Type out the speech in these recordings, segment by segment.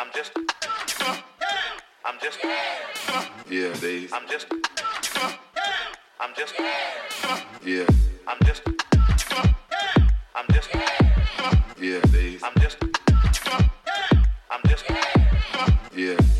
I'm just. I'm just. Yeah, they. I'm just. I'm just. Yeah. I'm just. I'm just. Yeah, they. I'm just. I'm just. Yeah.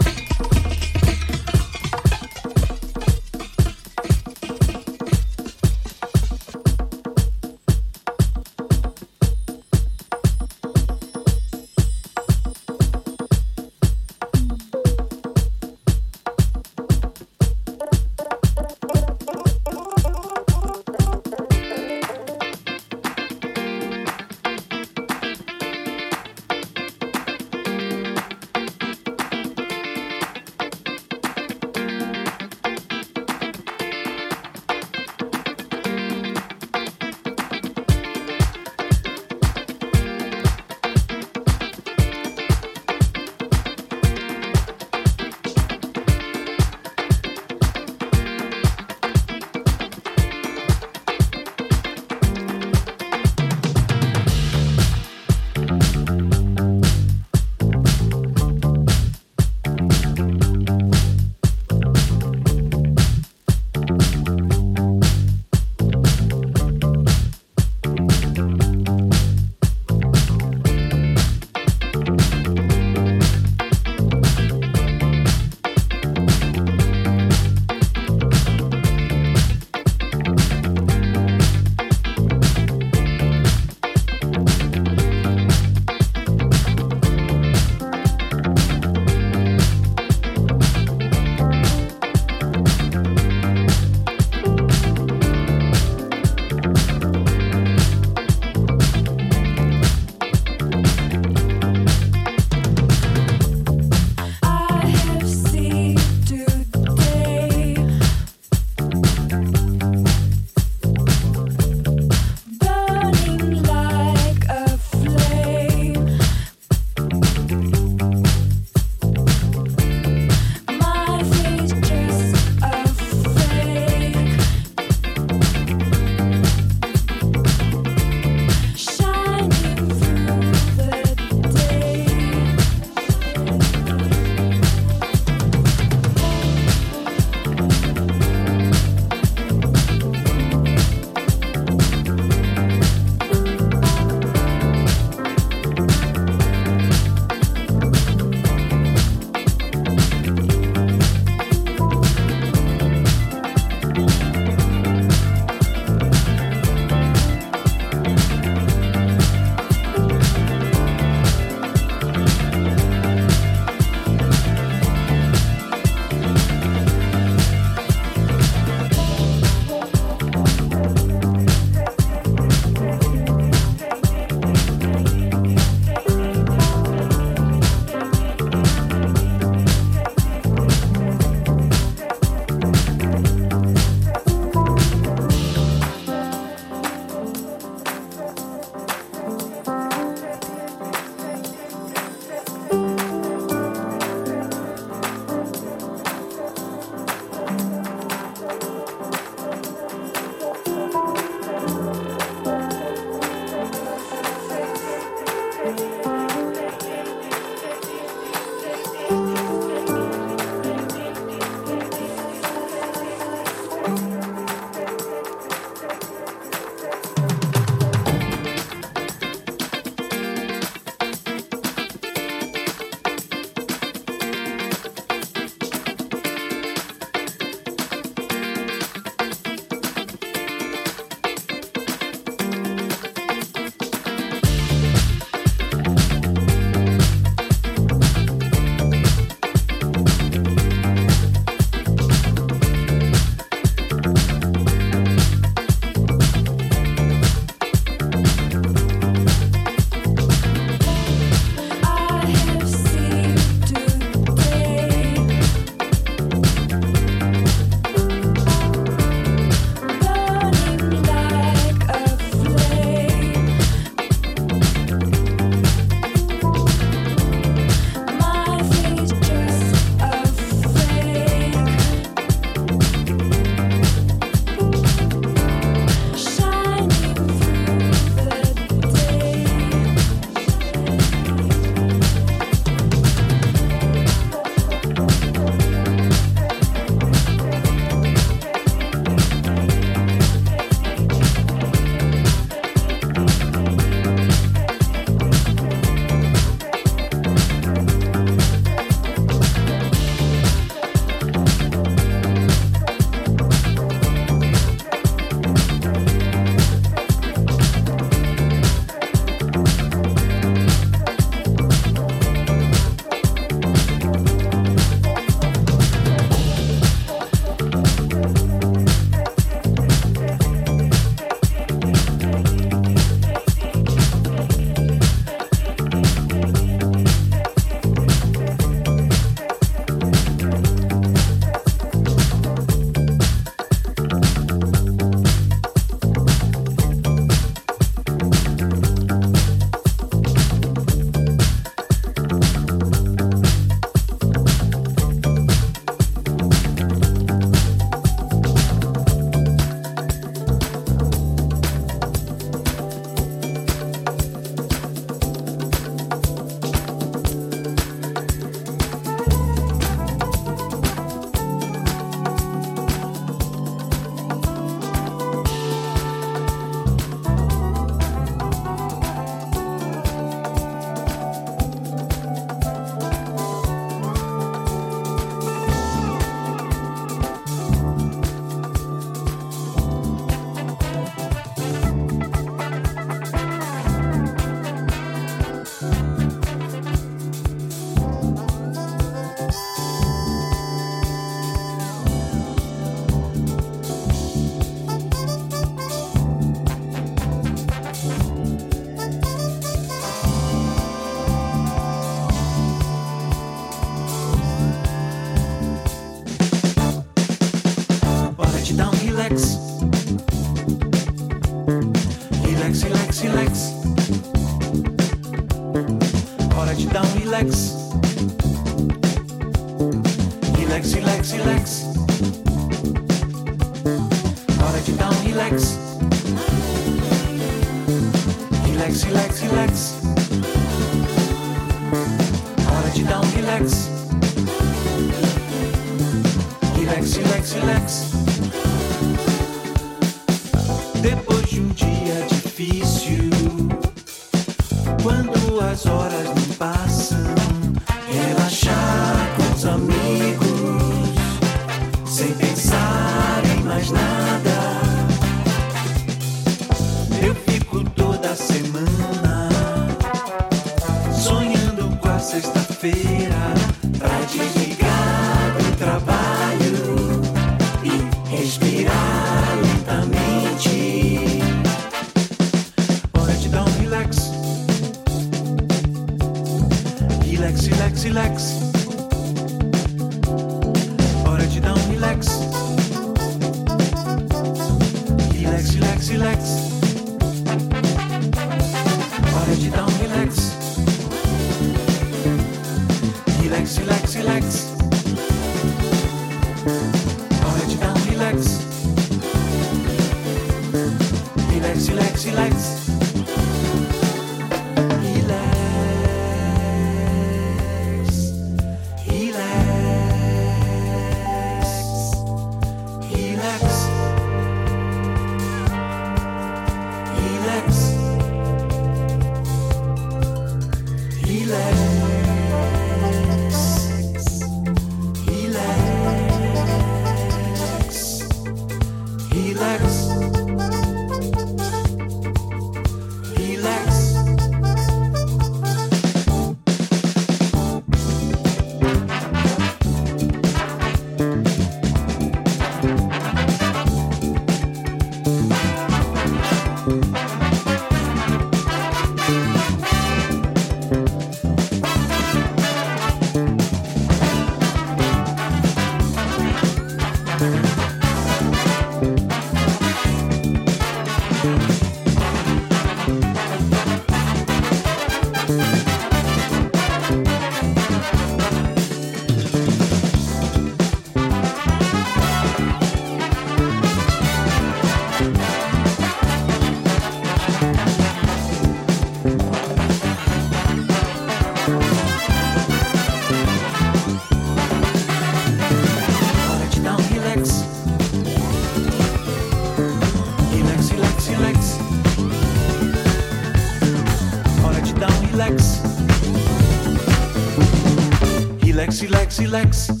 Relax,